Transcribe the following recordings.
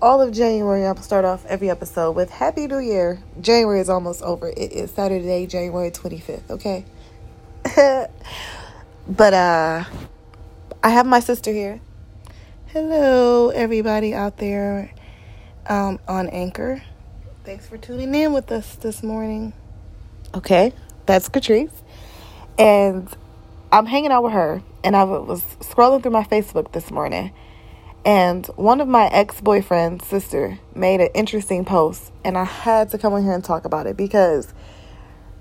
all of January, I'm start off every episode with Happy New Year. January is almost over. It is Saturday, January 25th, okay? but uh I have my sister here. Hello, everybody out there um, on Anchor. Thanks for tuning in with us this morning. Okay, that's Catrice. And I'm hanging out with her, and I was scrolling through my Facebook this morning and one of my ex boyfriend's sister made an interesting post, and I had to come in here and talk about it because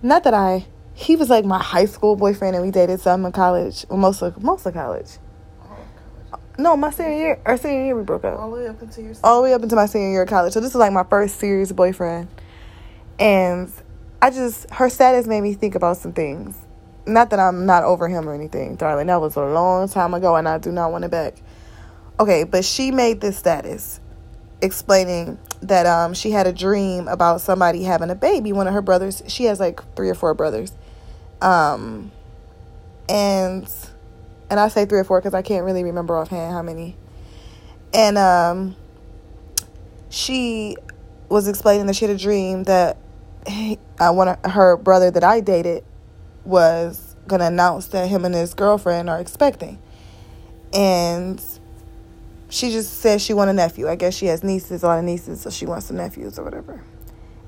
not that I, he was like my high school boyfriend, and we dated some in college, well, most of most of college. No, my senior year or senior year we broke up. All the way up into your. All the way up into my senior year of college. So this is like my first serious boyfriend, and I just her status made me think about some things. Not that I'm not over him or anything, darling. That was a long time ago, and I do not want it back. Okay, but she made this status explaining that um she had a dream about somebody having a baby, one of her brothers. She has like three or four brothers. Um and and I say three or four because I can't really remember offhand how many. And um she was explaining that she had a dream that uh, one of her brother that I dated was gonna announce that him and his girlfriend are expecting. And she just said she want a nephew. I guess she has nieces, a lot of nieces, so she wants some nephews or whatever.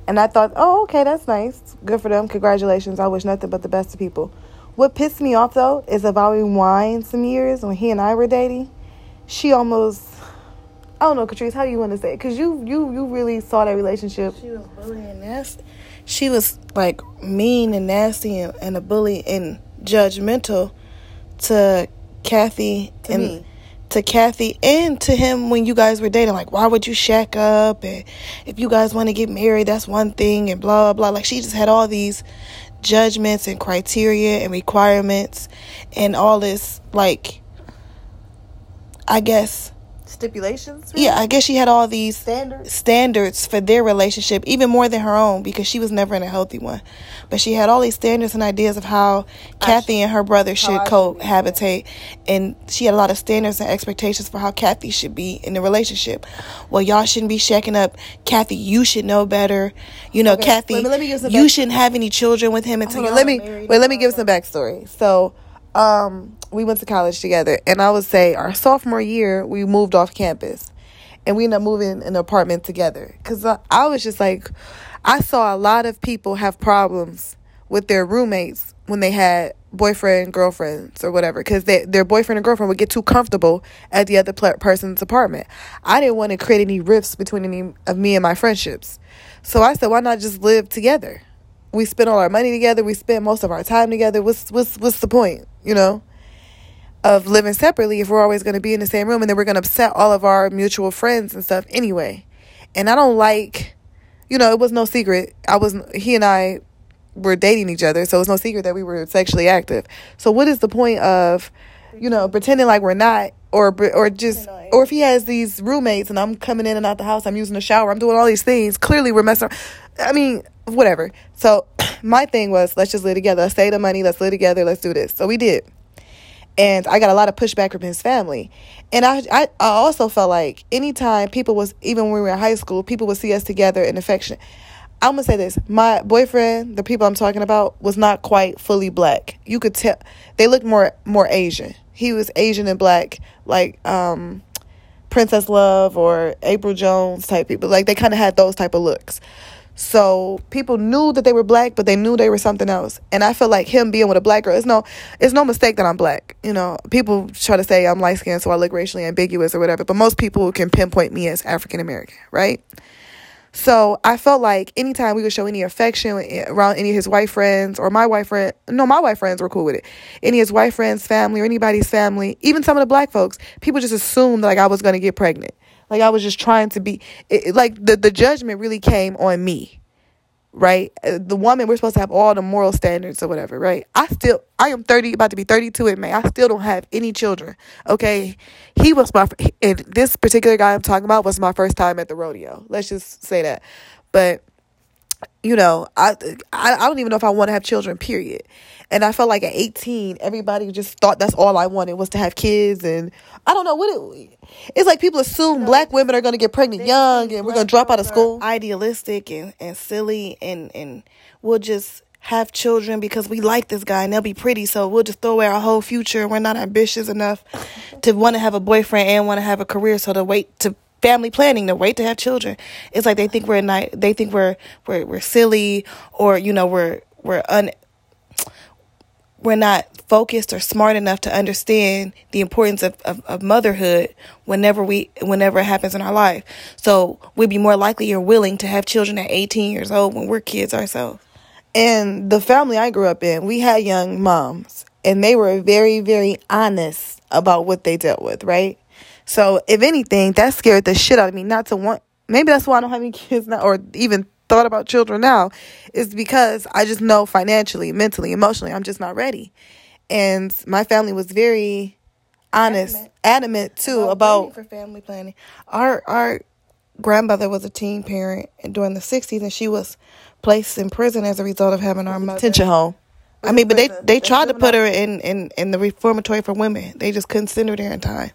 And I thought, oh, okay, that's nice. Good for them. Congratulations. I wish nothing but the best to people. What pissed me off though is about rewind some years when he and I were dating. She almost, I don't know, Catrice, how do you want to say it? Cause you, you, you really saw that relationship. She was bullying nasty. She was like mean and nasty and, and a bully and judgmental to Kathy To and me. To Kathy and to him when you guys were dating. Like, why would you shack up? And if you guys want to get married, that's one thing, and blah, blah, blah. Like, she just had all these judgments and criteria and requirements and all this, like, I guess, Stipulations? yeah, I guess she had all these Standards? standards for their relationship, even more than her own, because she was never in a healthy one. But she had all these standards and ideas of how Kathy and her brother should I should cohabitate, and she had a lot of standards and expectations for how Kathy should be in the relationship. Well, y'all shouldn't be shacking up. Kathy, you should know better. You know, Okay, Kathy, let me- let me give some you shouldn't have any children with him until Hold you're on, let me wait. Let me give some backstory. So, um, we went to college together, and I would say our sophomore year we moved off campus, and we ended up moving in an apartment together. Cause I, I was just like, I saw a lot of people have problems with their roommates when they had boyfriend girlfriends or whatever because their boyfriend and girlfriend would get too comfortable at the other pl- person's apartment. I didn't want to create any rifts between any of me and my friendships. So i said why not just live together we spend all our money together we spend most of our time together. What's what's what's the point you know of living separately if we're always going to be in the same room and then we're going to upset all of our mutual friends and stuff anyway? And i don't like you know it was no secret. I was he and i were dating each other so it's no secret that we were sexually active. So what is the point of you know pretending like we're not or or just or if he has these roommates and i'm coming in and out the house i'm using the shower i'm doing all these things clearly we're messing around. i mean whatever so my thing was let's just live together let's save the money let's live together let's do this so we did and I got a lot of pushback from his family. And I, I, I also felt like anytime people was even when we were in high school, people would see us together in affection. I'm gonna say this: my boyfriend, the people I'm talking about, was not quite fully black. You could tell they looked more more Asian. He was Asian and black, like um, Princess Love or April Jones type people. Like they kind of had those type of looks. So people knew that they were black, but they knew they were something else. And I feel like him being with a black girl, it's no, it's no mistake that I'm black. You know, people try to say I'm light skinned, so I look racially ambiguous or whatever. But most people can pinpoint me as African American, right? So I felt like anytime we would show any affection around any of his white friends or my white friend, no, my white friends were cool with it. Any of his white friends' family or anybody's family, even some of the black folks, people just assumed like I was going to get pregnant. Like I was just trying to be, it, like the, the judgment really came on me, right? Uh, The woman, we're supposed to have all the moral standards or whatever, right? I still, I am 30, about to be 32 in May. I still don't have any children, okay? He was my, and this particular guy I'm talking about was my first time at the rodeo. Let's just say that. But you know, I, I I don't even know if I want to have children. Period. And I felt like at 18, everybody just thought that's all I wanted was to have kids. And I don't know what it. It's like people assume black women are going to get pregnant young and we're going to drop out of school. Idealistic and, and silly and and we'll just have children because we like this guy and they'll be pretty. So we'll just throw away our whole future. We're not ambitious enough to want to have a boyfriend and want to have a career. So to wait to family planning, to wait to have children, it's like they think we're not. They think we're we're we're silly or you know we're we're un. We're not focused or smart enough to understand the importance of, of, of motherhood whenever we whenever it happens in our life. So we'd be more likely or willing to have children at 18 years old when we're kids ourselves. And the family I grew up in, we had young moms, and they were very, very honest about what they dealt with, right? So, if anything, that scared the shit out of me not to want. Maybe that's why I don't have any kids now, or even thought about children now, is because I just know financially, mentally, emotionally, I'm just not ready. And my family was very honest, adamant, adamant too about, about for family planning. Our our grandmother was a teen parent during the 60s, and she was placed in prison as a result of having our mother. Detention home. I mean, but they they tried to put her in, in, in the reformatory for women. They just couldn't send her there in time.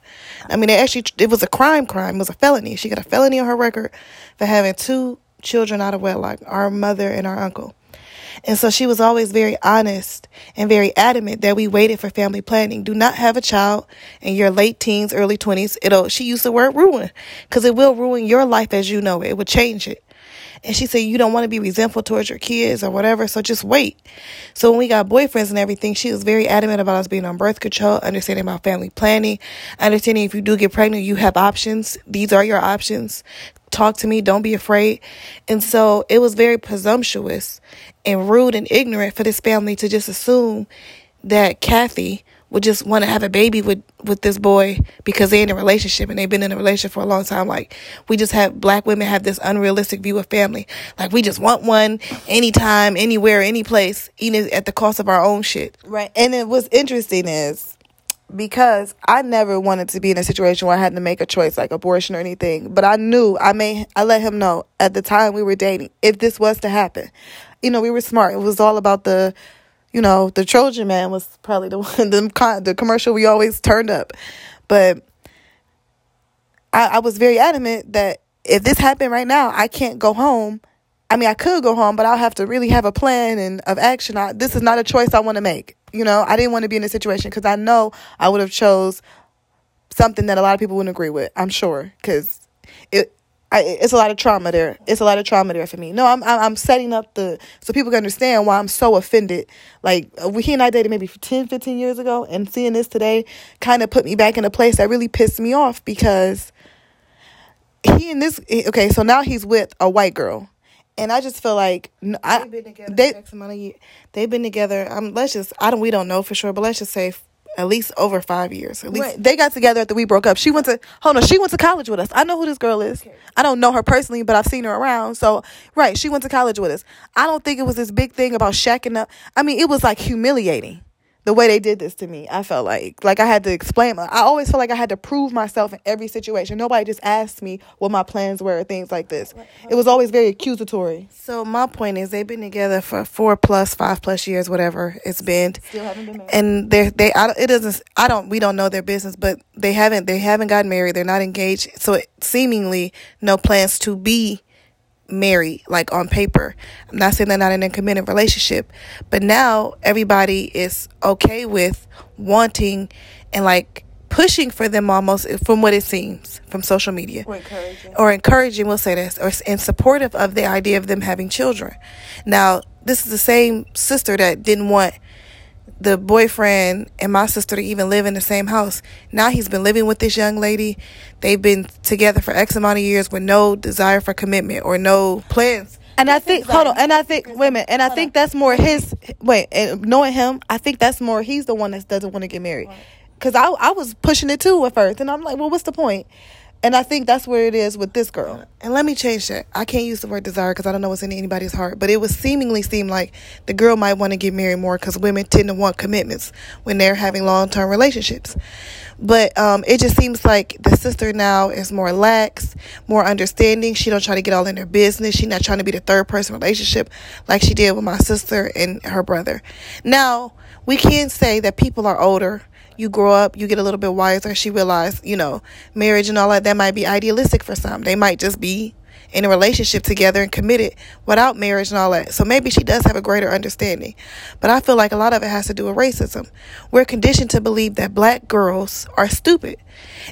I mean, they actually it was a crime. Crime it was a felony. She got a felony on her record for having two children out of wedlock, our mother and our uncle. And so she was always very honest and very adamant that we waited for family planning. Do not have a child in your late teens, early 20s. It'll, she used the word ruin because it will ruin your life as you know it. It would change it. And she said, You don't want to be resentful towards your kids or whatever, so just wait. So when we got boyfriends and everything, she was very adamant about us being on birth control, understanding about family planning, understanding if you do get pregnant, you have options. These are your options. Talk to me, don't be afraid. And so it was very presumptuous and rude and ignorant for this family to just assume that Kathy would just want to have a baby with with this boy because they're in a relationship and they've been in a relationship for a long time. Like we just have black women have this unrealistic view of family. Like we just want one anytime, anywhere, any place, even at the cost of our own shit. Right. And it was interesting is because I never wanted to be in a situation where I had to make a choice like abortion or anything. But I knew I may I let him know at the time we were dating if this was to happen. You know, we were smart. It was all about the you know, the Trojan man was probably the one, the, the commercial we always turned up. But I, I was very adamant that if this happened right now, I can't go home. I mean, I could go home, but I'll have to really have a plan and of action. I, this is not a choice I want to make. You know, I didn't want to be in a situation because I know I would have chose something that a lot of people wouldn't agree with. I'm sure because I, it's a lot of trauma there. It's a lot of trauma there for me. No, I'm I'm setting up the so people can understand why I'm so offended. Like uh, he and I dated maybe 10, 15 years ago, and seeing this today kind of put me back in a place that really pissed me off because he and this okay. So now he's with a white girl, and I just feel like I, they've been together. They, They've been together. Um, let's just I don't we don't know for sure, but let's just say at least over five years. At least right. they got together after we broke up. She went to hold on. She went to college with us. I know who this girl is. Okay. I don't know her personally, but I've seen her around. So right, she went to college with us. I don't think it was this big thing about shacking up. I mean, it was like humiliating the way they did this to me, I felt like like I had to explain. I always felt like I had to prove myself in every situation. Nobody just asked me what my plans were, or things like this. It was always very accusatory. So my point is, they've been together for four plus, five plus years, whatever it's been. Still haven't been married. And they they I, it doesn't. I don't. We don't know their business, but they haven't. They haven't gotten married. They're not engaged. So it, seemingly no plans to be married, like on paper. I'm not saying they're not in a committed relationship, but now everybody is okay with wanting and like pushing for them almost from what it seems from social media. Or encouraging, or encouraging we'll say this or in supportive of the idea of them having children. Now this is the same sister that didn't want the boyfriend and my sister to even live in the same house. Now he's been living with this young lady. They've been together for X amount of years with no desire for commitment or no plans. And I think, hold on, and I think, women, and I think that's more his, wait, and knowing him, I think that's more, he's the one that doesn't want to get married. Because I, I was pushing it too at first, and I'm like, well, what's the point? And I think that's where it is with this girl. And let me change that. I can't use the word desire because I don't know what's in anybody's heart. But it would seemingly seem like the girl might want to get married more because women tend to want commitments when they're having long term relationships. But um, it just seems like the sister now is more lax, more understanding. She don't try to get all in her business. She's not trying to be the third person relationship like she did with my sister and her brother. Now we can say that people are older you grow up, you get a little bit wiser. She realized, you know, marriage and all that, that might be idealistic for some. They might just be in a relationship together and committed without marriage and all that. So maybe she does have a greater understanding. But I feel like a lot of it has to do with racism. We're conditioned to believe that black girls are stupid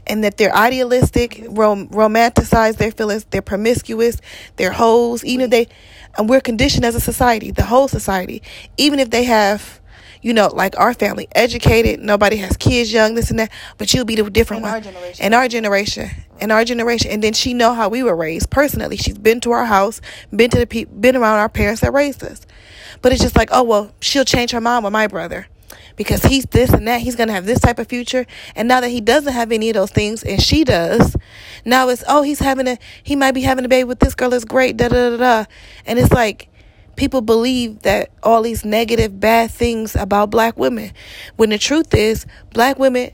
and that they're idealistic, rom- romanticize their feelings, they're promiscuous, they're hoes, even if they, and we're conditioned as a society, the whole society, even if they have you know, like our family, educated, nobody has kids young, this and that, but you'll be the different In one. our generation. In our generation. In our generation. And then she know how we were raised personally. She's been to our house, been to the pe- been around our parents that raised us. But it's just like, oh well, she'll change her mind with my brother. Because he's this and that, he's gonna have this type of future. And now that he doesn't have any of those things and she does, now it's oh he's having a he might be having a baby with this girl It's great, da da da da. And it's like people believe that all these negative, bad things about black women. When the truth is, black women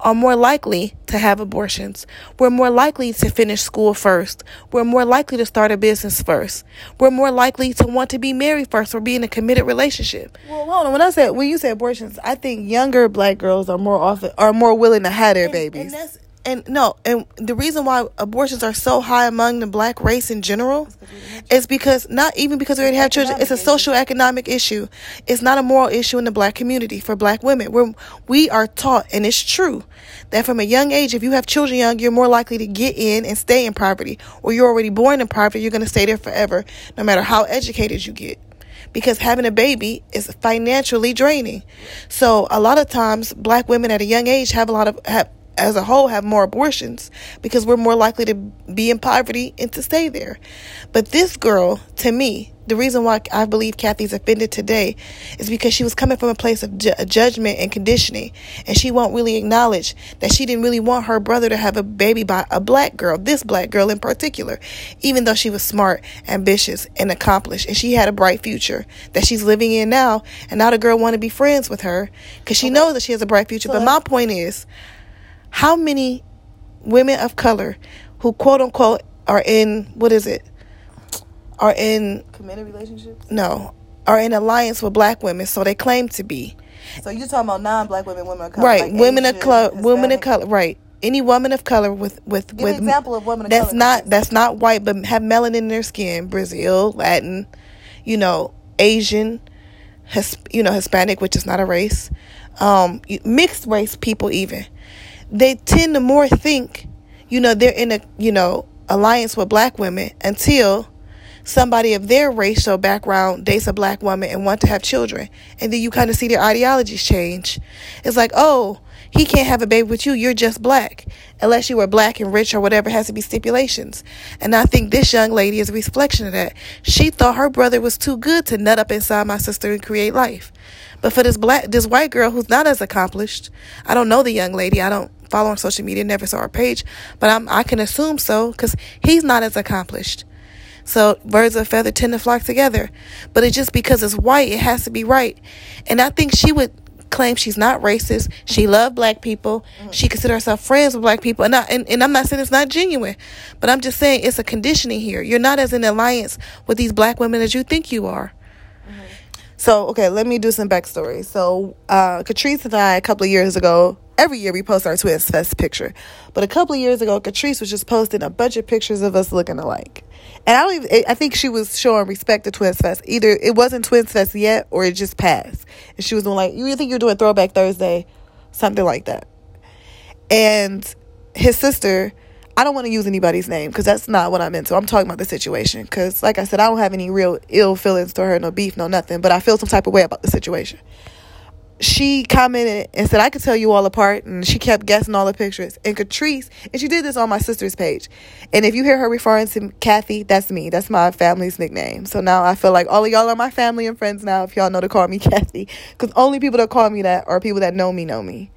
are more likely to have abortions. We're more likely to finish school first. We're more likely to start a business first. We're more likely to want to be married first or be in a committed relationship. Well, hold on. When I said when you say abortions, I think younger black girls are more often are more willing to have their babies. And that's and no, and the reason why abortions are so high among the black race in general is because not even because we already have children. It's a social economic issue. It's not a moral issue in the black community for black women. We're we are taught, and it's true, that from a young age, if you have children young, you're more likely to get in and stay in poverty, or you're already born in poverty. You're going to stay there forever, no matter how educated you get because having a baby is financially draining. So a lot of times black women at a young age have a lot of have as a whole have more abortions because we're more likely to be in poverty and to stay there. But this girl, to me, the reason why I believe Kathy's offended today is because she was coming from a place of ju- judgment and conditioning, and she won't really acknowledge that she didn't really want her brother to have a baby by a black girl, this black girl in particular, even though she was smart, ambitious, and accomplished, and she had a bright future that she's living in now. And now the girl want to be friends with her because she okay. knows that she has a bright future. but my point is, how many women of color who quote unquote are in what is it? Are in committed relationships? No, are in alliance with black women, so they claim to be. So you're talking about non-black women, women of color, right? Like women Asian, of color, women of color, right? Any woman of color with with Give with an example of women of that's color. not that's not white, but have melanin in their skin, Brazil, Latin, you know, Asian, you know, Hispanic, which is not a race, um, mixed race people even they tend to more think, you know, they're in a, you know, alliance with black women until somebody of their racial background dates a black woman and want to have children. And then you kind of see their ideologies change. It's like, oh, he can't have a baby with you. You're just black. Unless you are black and rich or whatever has to be stipulations. And I think this young lady is a reflection of that. She thought her brother was too good to nut up inside my sister and create life. But for this black, this white girl who's not as accomplished, I don't know the young lady. I don't follow on social media, never saw her page, but I'm, I can assume so because he's not as accomplished. So birds of a feather tend to flock together. But it's just because it's white, it has to be right. And I think she would claim she's not racist. She loved black people. Mm-hmm. She consider herself friends with black people. And, I, and, and I'm not saying it's not genuine, but I'm just saying it's a conditioning here. You're not as in alliance with these black women as you think you are. So, okay, let me do some backstory. So, uh, Catrice and I, a couple of years ago, every year we post our Twins Fest picture. But a couple of years ago, Catrice was just posting a bunch of pictures of us looking alike. And I don't even, I think she was showing respect to Twins Fest. Either it wasn't Twins Fest yet or it just passed. And she was doing like, you think you're doing Throwback Thursday? Something like that. And his sister, I don't want to use anybody's name because that's not what I'm into. I'm talking about the situation. Because, like I said, I don't have any real ill feelings to her, no beef, no nothing. But I feel some type of way about the situation she commented and said, I could tell you all apart. And she kept guessing all the pictures. And Catrice, and she did this on my sister's page. And if you hear her referring to Kathy, that's me. That's my family's nickname. So now I feel like all of y'all are my family and friends now if y'all know to call me Kathy. Because only people that call me that are people that know me know me.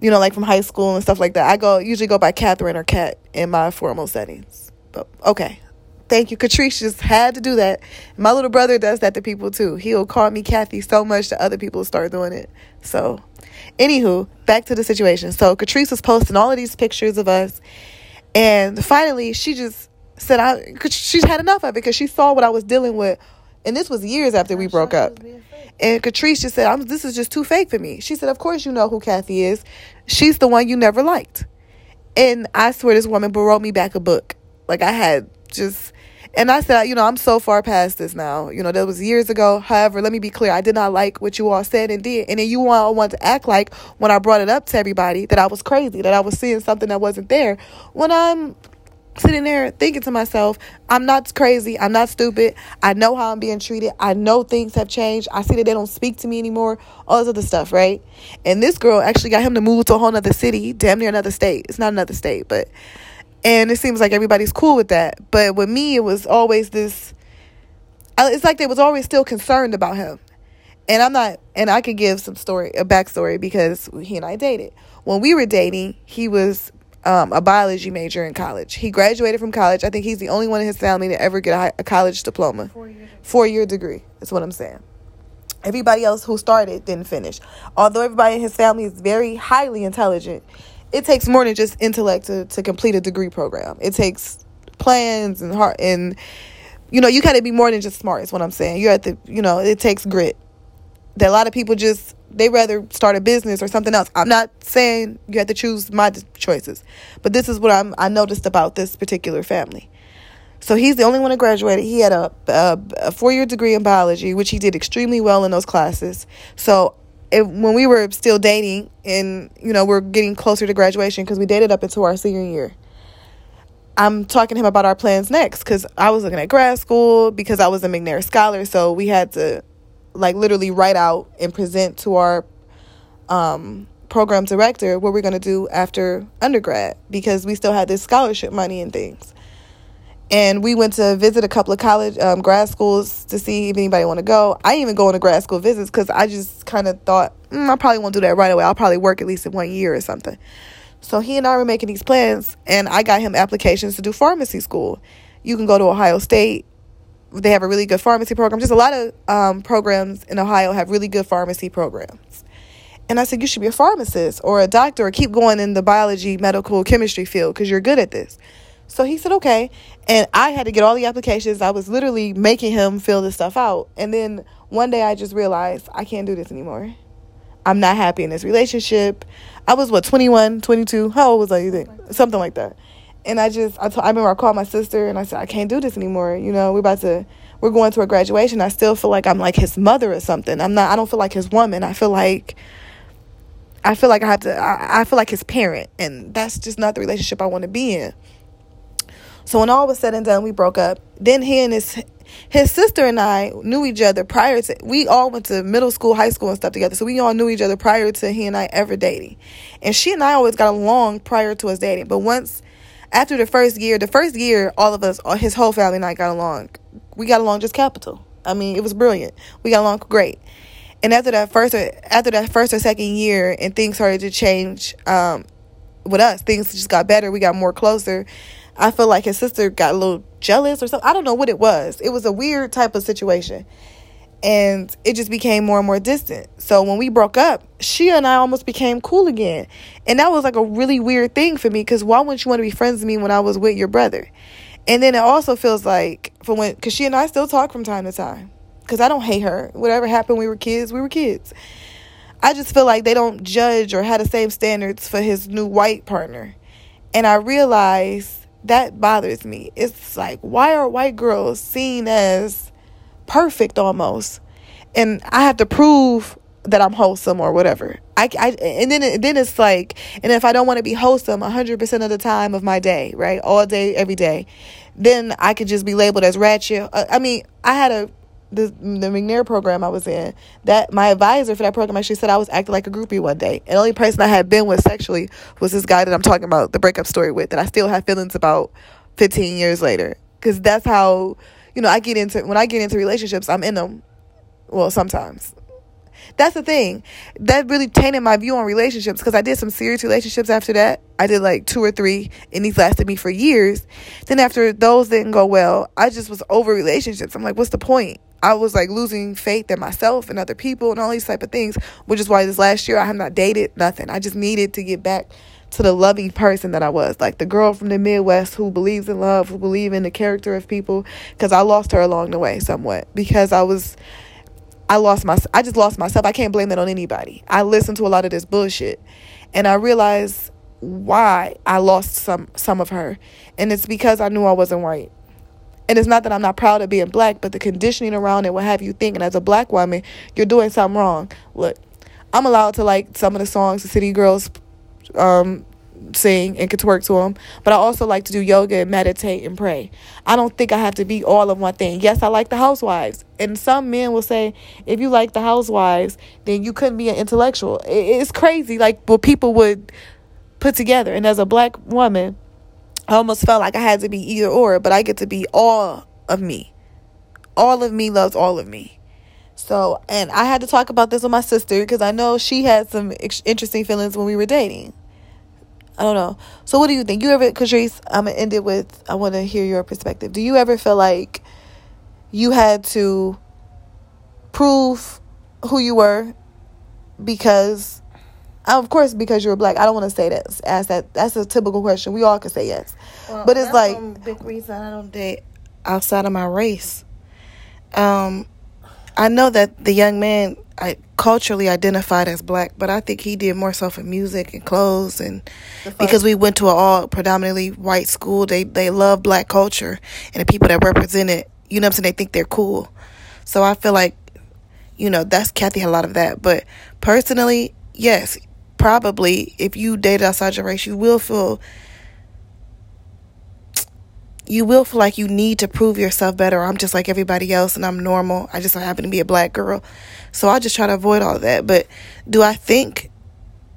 You know, like from high school and stuff like that. I go usually go by Catherine or Cat in my formal settings. But okay. Thank you. Catrice just had to do that. My little brother does that to people too. He'll call me Kathy so much that other people start doing it. So, anywho, back to the situation. So, Catrice was posting all of these pictures of us. And finally, she just said, I, she's had enough of it because she saw what I was dealing with. And this was years after we broke up. And Catrice just said, I'm This is just too fake for me. She said, Of course, you know who Kathy is. She's the one you never liked. And I swear, this woman wrote me back a book. Like, I had just and I said, you know, I'm so far past this now. You know, that was years ago. However, let me be clear. I did not like what you all said and did. And then you all want to act like when I brought it up to everybody that I was crazy, that I was seeing something that wasn't there. When I'm sitting there thinking to myself, I'm not crazy. I'm not stupid. I know how I'm being treated. I know things have changed. I see that they don't speak to me anymore. All this other stuff, right? And this girl actually got him to move to a whole other city, damn near another state. It's not another state, but and it seems like everybody's cool with that. But with me, it was always this. It's like they was always still concerned about him, and I'm not. And I could give some story, a backstory because he and I dated. When we were dating, he was um, a biology major in college. He graduated from college. I think he's the only one in his family to ever get a, a college diploma, four year, four year degree. That's what I'm saying. Everybody else who started didn't finish. Although everybody in his family is very highly intelligent, it takes more than just intellect to, to complete a degree program. It takes plans and heart and you know, you gotta be more than just smart, is what I'm saying. You have to you know, it takes grit. That a lot of people just they rather start a business or something else. I'm not saying you have to choose my choices, but this is what I'm I noticed about this particular family. So he's the only one that graduated. He had a, a, a four year degree in biology, which he did extremely well in those classes. So when we were still dating and you know we're getting closer to graduation because we dated up into our senior year i'm talking to him about our plans next because i was looking at grad school because i was a mcnair scholar so we had to like literally write out and present to our um, program director what we're going to do after undergrad because we still had this scholarship money and things. And we went to visit a couple of college um, grad schools to see if anybody want to go. I even go on a grad school visits because i just kind of thought mm, i probably won't do that right away. I'll probably work at least in one year or something. So he and i were making these plans and i got him applications to do pharmacy school. You can go to ohio state they have a really good pharmacy program just a lot of um, programs in ohio have really good pharmacy programs and i said you should be a pharmacist or a doctor or keep going in the biology medical chemistry field because you're good at this so he said, okay. And I had to get all the applications. I was literally making him fill this stuff out. And then one day I just realized I can't do this anymore. I'm not happy in this relationship. I was, what, 21, 22? How old was I, you think? Something like that. And I just, I I remember I called my sister and I said, I can't do this anymore. You know, we're about to, we're going to a graduation. I still feel like I'm like his mother or something. I'm not, I don't feel like his woman. I feel like, I feel like I have to, I, I feel like his parent. And that's just not the relationship I want to be in. So when all was said and done, we broke up. Then he and his his sister and I knew each other prior to we all went to middle school, high school and stuff together. So we all knew each other prior to he and I ever dating. And she and I always got along prior to us dating. But once after the first year, the first year all of us, his whole family and I got along. We got along just capital. I mean, it was brilliant. We got along great. And after that first or after that first or second year and things started to change um, with us, things just got better. We got more closer I feel like his sister got a little jealous or something. I don't know what it was. It was a weird type of situation. And it just became more and more distant. So when we broke up, she and I almost became cool again. And that was like a really weird thing for me because why wouldn't you want to be friends with me when I was with your brother? And then it also feels like for when, because she and I still talk from time to time. Because I don't hate her. Whatever happened, we were kids, we were kids. I just feel like they don't judge or have the same standards for his new white partner. And I realize that bothers me. It's like, why are white girls seen as perfect almost? And I have to prove that I'm wholesome or whatever. I, I and then then it's like, and if I don't want to be wholesome 100% of the time of my day, right? All day, every day, then I could just be labeled as ratchet. Uh, I mean, I had a the the McNair program I was in, that my advisor for that program actually said I was acting like a groupie one day. And the only person I had been with sexually was this guy that I'm talking about the breakup story with that I still have feelings about 15 years later. Because that's how, you know, I get into, when I get into relationships, I'm in them. Well, sometimes. That's the thing. That really tainted my view on relationships because I did some serious relationships after that. I did like two or three, and these lasted me for years. Then after those didn't go well, I just was over relationships. I'm like, what's the point? I was like losing faith in myself and other people and all these type of things, which is why this last year I have not dated nothing. I just needed to get back to the loving person that I was, like the girl from the Midwest who believes in love, who believes in the character of people. Because I lost her along the way somewhat because I was, I lost my, I just lost myself. I can't blame that on anybody. I listened to a lot of this bullshit, and I realized why I lost some some of her, and it's because I knew I wasn't white. And it's not that I'm not proud of being black, but the conditioning around it will have you thinking as a black woman, you're doing something wrong. Look, I'm allowed to like some of the songs the City Girls um, sing and could twerk to them. But I also like to do yoga and meditate and pray. I don't think I have to be all of one thing. Yes, I like the housewives. And some men will say, if you like the housewives, then you couldn't be an intellectual. It's crazy, like what people would put together. And as a black woman, I almost felt like I had to be either or, but I get to be all of me. All of me loves all of me. So, and I had to talk about this with my sister because I know she had some interesting feelings when we were dating. I don't know. So what do you think? You ever, Catrice, I'm going to end it with, I want to hear your perspective. Do you ever feel like you had to prove who you were because, of course, because you were black? I don't want to say that. Ask that. That's a typical question. We all can say yes. Well, but it's like. big reason I don't date outside of my race. Um, I know that the young man I culturally identified as black, but I think he did more so for music and clothes and because we went to an all predominantly white school, they they love black culture and the people that represent it, you know what I'm saying, they think they're cool. So I feel like, you know, that's Kathy had a lot of that. But personally, yes, probably if you date outside your race, you will feel you will feel like you need to prove yourself better. I'm just like everybody else and I'm normal. I just don't happen to be a black girl. So I just try to avoid all that. But do I think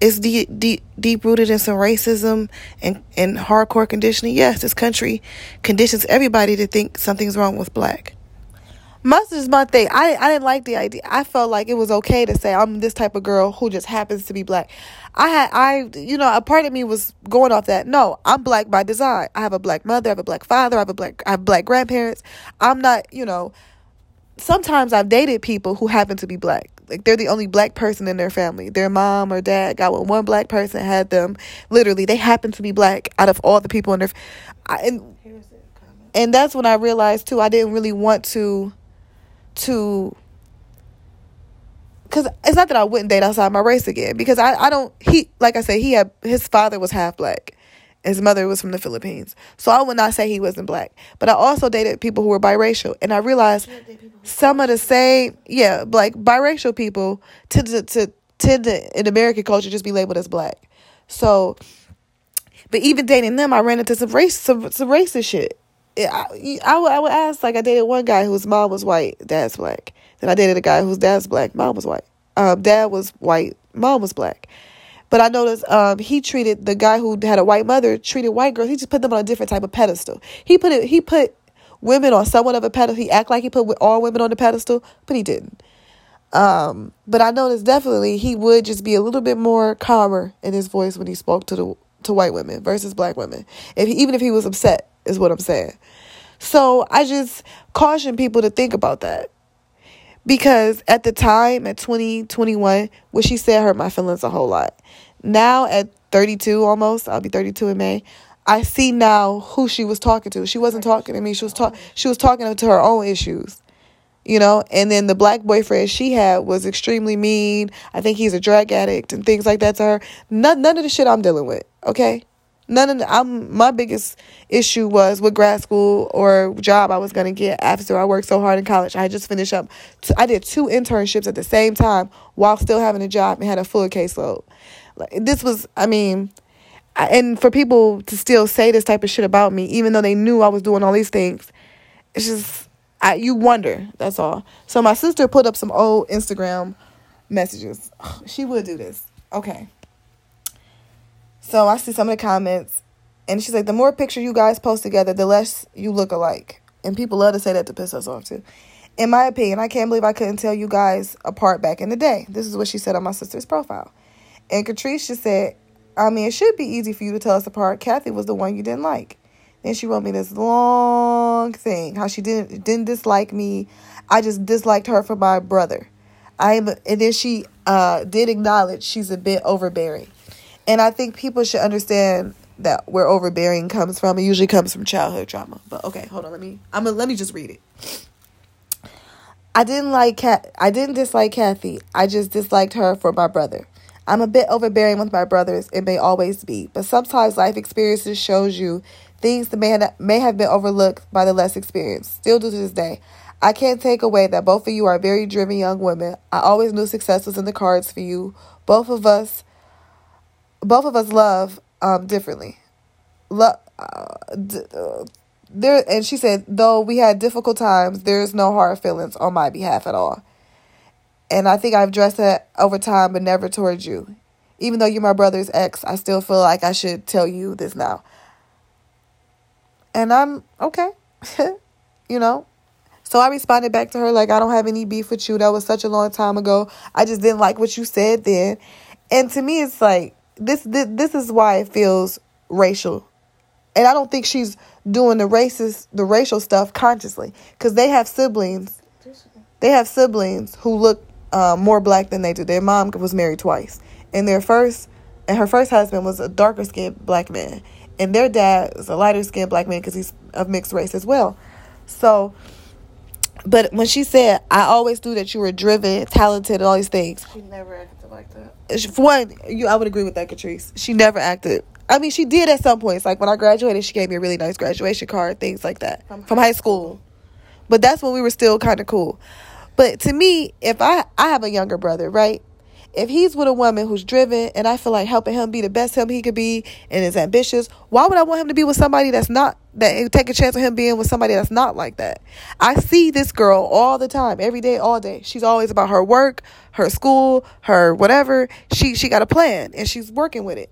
it's deep, deep, deep rooted in some racism and, and hardcore conditioning? Yes, this country conditions everybody to think something's wrong with black. Mustard is my thing. I I didn't like the idea. I felt like it was okay to say I'm this type of girl who just happens to be black. I had I you know a part of me was going off that. No, I'm black by design. I have a black mother. I have a black father. I have a black I have black grandparents. I'm not you know. Sometimes I've dated people who happen to be black. Like they're the only black person in their family. Their mom or dad got with one black person, had them. Literally, they happen to be black out of all the people in their. I, and and that's when I realized too. I didn't really want to to because it's not that I wouldn't date outside my race again because I, I don't he like I said he had his father was half black. His mother was from the Philippines. So I would not say he wasn't black. But I also dated people who were biracial. And I realized some of the same yeah like biracial people tend to, to tend to in American culture just be labeled as black. So but even dating them I ran into some race some, some racist shit I, I, would, I would ask, like, I dated one guy whose mom was white, dad's black. Then I dated a guy whose dad's black, mom was white. Um, dad was white, mom was black. But I noticed um, he treated the guy who had a white mother treated white girls. He just put them on a different type of pedestal. He put it. He put women on somewhat of a pedestal. He act like he put all women on the pedestal, but he didn't. Um, but I noticed definitely he would just be a little bit more calmer in his voice when he spoke to the to white women versus black women. If he, even if he was upset, is what I'm saying. So I just caution people to think about that. Because at the time, at 2021, what she said hurt my feelings a whole lot. Now at 32 almost, I'll be 32 in May. I see now who she was talking to. She wasn't talking to me. She was talk she was talking to her own issues. You know, and then the black boyfriend she had was extremely mean. I think he's a drug addict and things like that to her. None none of the shit I'm dealing with, okay? None of the, I'm my biggest issue was what grad school or job I was gonna get after I worked so hard in college. I just finished up. I did two internships at the same time while still having a job and had a full caseload. Like this was, I mean, and for people to still say this type of shit about me, even though they knew I was doing all these things, it's just I, you wonder. That's all. So my sister put up some old Instagram messages. She would do this. Okay. So I see some of the comments, and she's like, the more picture you guys post together, the less you look alike. And people love to say that to piss us off too. In my opinion, I can't believe I couldn't tell you guys apart back in the day. This is what she said on my sister's profile. And Catrice just said, I mean, it should be easy for you to tell us apart. Kathy was the one you didn't like. Then she wrote me this long thing how she didn't didn't dislike me. I just disliked her for my brother. I am, and then she uh, did acknowledge she's a bit overbearing, and I think people should understand that where overbearing comes from. It usually comes from childhood trauma. But okay, hold on. Let me. I'm gonna let me just read it. I didn't like Cat. I didn't dislike Kathy. I just disliked her for my brother. I'm a bit overbearing with my brothers. It may always be, but sometimes life experiences shows you things that may may have been overlooked by the less experienced. Still do to this day. I can't take away that both of you are very driven young women. I always knew success was in the cards for you. Both of us, both of us love um, differently. Love. Uh, d- uh, there and she said though we had difficult times there's no hard feelings on my behalf at all. And i think i've addressed that over time but never towards you. Even though you're my brother's ex i still feel like i should tell you this now. And i'm okay. You know? So i responded back to her like i don't have any beef with you. That was such a long time ago. I just didn't like what you said then. And to me it's like this this, this is why it feels racial and I don't think she's doing the racist, the racial stuff consciously, because they have siblings. They have siblings who look uh, more black than they do. Their mom was married twice, and their first, and her first husband was a darker skinned black man, and their dad is a lighter skinned black man because he's of mixed race as well. So, but when she said, "I always knew that you were driven, talented, all these things," She never like that. for one, you, I would agree with that, Catrice. She never acted. I mean, she did at some points. Like when I graduated, she gave me a really nice graduation card, things like that From from, high school. But that's when we were still kind of cool. But to me, if I I have a younger brother, right? If he's with a woman who's driven and I feel like helping him be the best him he could be and is ambitious, why would I want him to be with somebody that's not that take a chance on him being with somebody that's not like that? I see this girl all the time, every day, all day. She's always about her work, her school, her whatever. She she got a plan and she's working with it.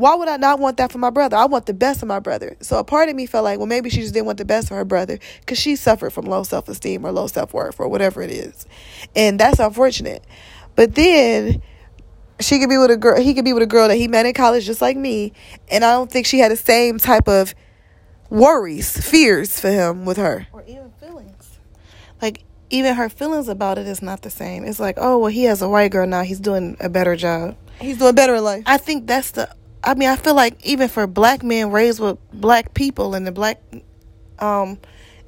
Why would I not want that for my brother? I want the best for my brother. So a part of me felt like, well, maybe she just didn't want the best for her brother because she suffered from low self esteem or low self worth or whatever it is, and that's unfortunate. But then she could be with a girl. He could be with a girl that he met in college, just like me, and I don't think she had the same type of worries, fears for him with her. Or even feelings. Like, even her feelings about it is not the same. It's like, oh, well, he has a white girl now. He's doing a better job. He's doing better in life. I think that's the. I mean, I feel like even for black men raised with black people in the black um,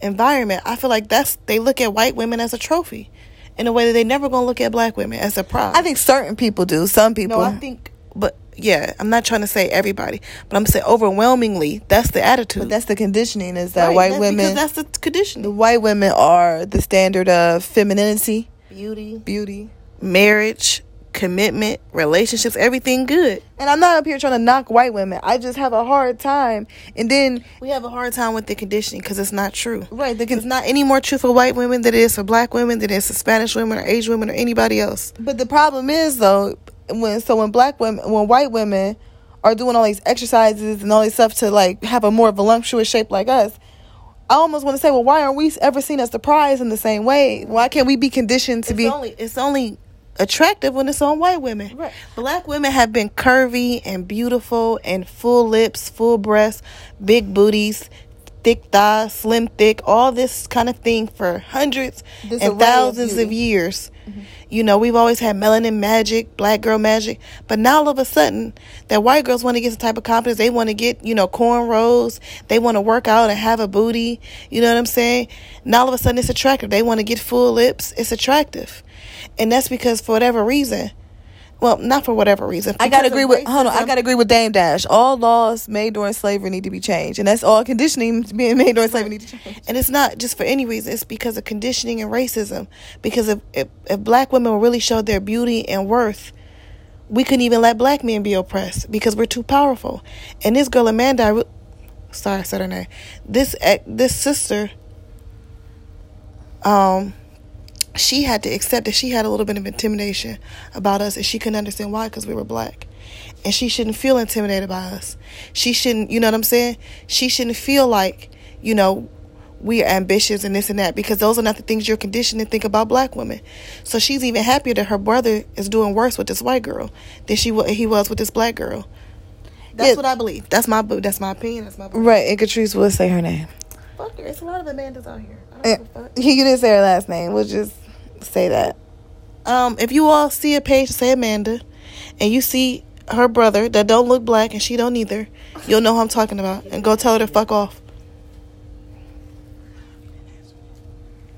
environment, I feel like that's they look at white women as a trophy, in a way that they never gonna look at black women as a prize. I think certain people do. Some people. No, I think, but yeah, I'm not trying to say everybody, but I'm saying overwhelmingly that's the attitude. But that's the conditioning is that Right, white that's women because that's the condition. the white women are the standard of femininity, beauty, beauty. marriage, commitment, relationships, everything good. And I'm not up here trying to knock white women. I just have a hard time. And then We have a hard time with the conditioning because it's not true. right, the It's not any more true for white women than it is for black women, than it is for Spanish women or Asian women or anybody else. but the problem is though when so when black women when white women are doing all these exercises and all this stuff to like have a more voluptuous shape like us. I almost want to say, well, why aren't we ever seen as the prize in the same way? Why can't we be conditioned to It's be? only it's only attractive when it's on white women. Right. Black women have been curvy and beautiful and full lips, full breasts, big booties, thick thighs, slim thick, all this kind of thing for hundreds This and thousands of beauty. years. Mm-hmm. You know, we've always had melanin magic, black girl magic, but now all of a sudden, that white girls want to get some type of confidence. They want to get, you know, cornrows. They want to work out and have a booty. You know what I'm saying? Now all of a sudden, it's attractive. They want to get full lips. It's attractive, and that's because for whatever reason, well, not for whatever reason. I gotta agree with hold on. I gotta agree with Dame Dash. All laws made during slavery need to be changed, and that's all conditioning being made during slavery need to change. And it's not just for any reason. It's because of conditioning and racism. Because if, if, if black women really showed their beauty and worth, we couldn't even let black men be oppressed because we're too powerful. And this girl Amanda, sorry, I said her name. This this sister, um, she had to accept that she had a little bit of intimidation about us, and she couldn't understand why because we were black. And she shouldn't feel intimidated by us. She shouldn't, you know what I'm saying? She shouldn't feel like, you know, we are ambitious and this and that because those are not the things you're conditioned to think about black women. So she's even happier that her brother is doing worse with this white girl than she he was with this black girl. That's Yeah. what I believe. That's my bu- that's my opinion. That's my belief. Right, and Catrice will say her name. Fuck her. It's a lot of Amandas out here. I don't eh, give a fuck. You didn't say her last name. We'll just say that. Um, if you all see a page say Amanda, and you see her brother that don't look black and she don't either, you'll know who I'm talking about, and go tell her to fuck off.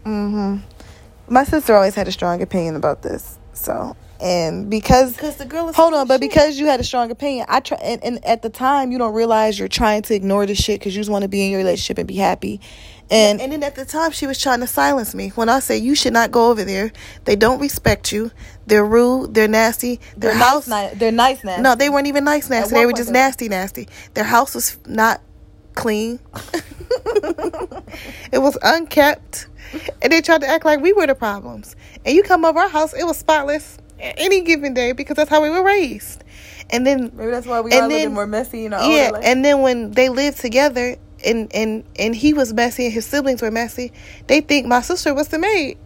Mm-hmm. My sister always had a strong opinion about this. So, and because Because the girl is hold on, but because you had a strong opinion, I try, and, and at the time you don't realize you're trying to ignore the shit because you just want to be in your relationship and be happy. And And then at the time, she was trying to silence me. When I say you should not go over there, they don't respect you. They're rude. They're nasty. Their they're house. nice, ni- they're nice now. No, they weren't even nice nasty. They were just nasty nasty. Their house was not clean. it was unkept. And they tried to act like we were the problems. And you come over our house, it was spotless any given day because that's how we were raised. And then maybe that's why we and are a little then- more messy. You know, yeah, and then when they lived together and and and he was messy and his siblings were messy, they think my sister was the maid.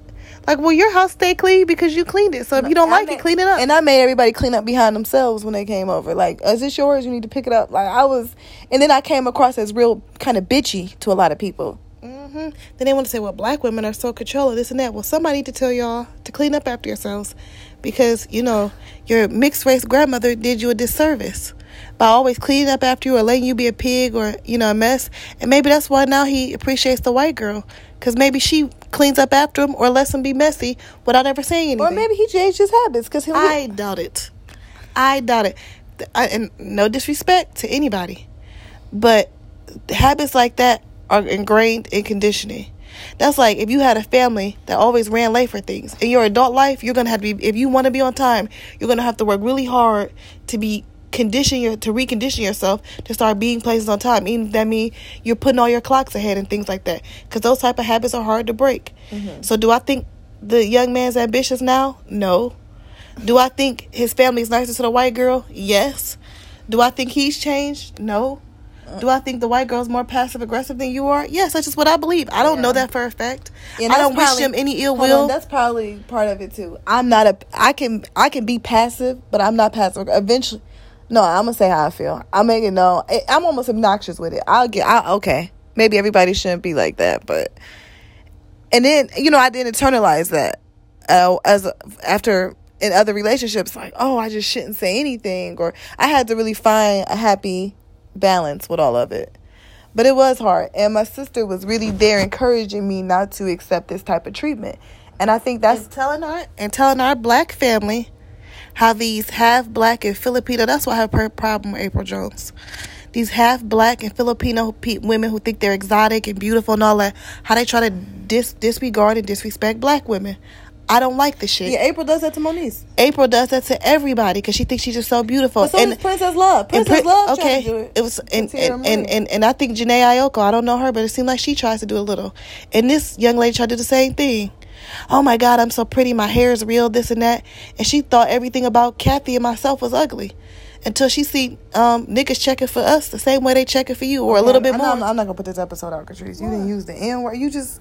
Like, well, your house stay clean because you cleaned it. So if you don't I like made- it, clean it up. And I made everybody clean up behind themselves when they came over. Like, is this yours? You need to pick it up. Like, I was, and then I came across as real kind of bitchy to a lot of people. hmm Then they want to say, well, black women are so controlling, this and that. Well, somebody need to tell y'all to clean up after yourselves because, you know, your mixed race grandmother did you a disservice by always cleaning up after you or letting you be a pig or, you know, a mess. And maybe that's why now he appreciates the white girl because maybe she cleans up after him or lets him be messy without ever saying anything. Or maybe he changed his habits because he. I doubt it. I doubt it. I, and no disrespect to anybody, but habits like that are ingrained in conditioning. That's like if you had a family that always ran late for things. In your adult life, you're gonna have to be. If you want to be on time, you're gonna have to work really hard to be condition your to recondition yourself to start being places on time. Even that mean you're putting all your clocks ahead and things like that. Because those type of habits are hard to break. Mm-hmm. So do I think the young man's ambitious now? No. Do I think his family's nicer to the white girl? Yes. Do I think he's changed? No. Do I think the white girl's more passive aggressive than you are? Yes, that's just what I believe. I don't Yeah. know that for a fact. And I don't wish them any ill will. on, that's probably part of it too. I'm not a. I can. I can be passive, but I'm not passive. Eventually, no. I'm gonna say how I feel. I make it known. I- I'm almost obnoxious with it. I'll get. I, okay. Maybe everybody shouldn't be like that, but. And then you know I didn't internalize that, uh, as after in other relationships, like oh I just shouldn't say anything, or I had to really find a happy balance with all of it. But it was hard. And my sister was really there encouraging me not to accept this type of treatment. And I think that's and telling our and telling our black family how these half black and Filipino. That's why I have a problem with April Jones. These half black and Filipino pe- women who think they're exotic and beautiful and all that. How they try to dis- disregard and disrespect black women. I don't like the shit. yeah, April does that to Moniece. April does that to everybody because she thinks she's just so beautiful. But so does Princess Love. and Princess Pri- Love okay, to do it. it was and and, and and and I think Janae Ioko. I don't know her, but it seemed like she tries to do a little. And this young lady tried to do the same thing. Oh my God, I'm so pretty. My hair is real. This and that. And she thought everything about Kathy and myself was ugly. Until she see um, niggas checking for us the same way they checking for you, or a little bit more. I'm, I'm not gonna put this episode out, Catrice. You didn't use the N word. You just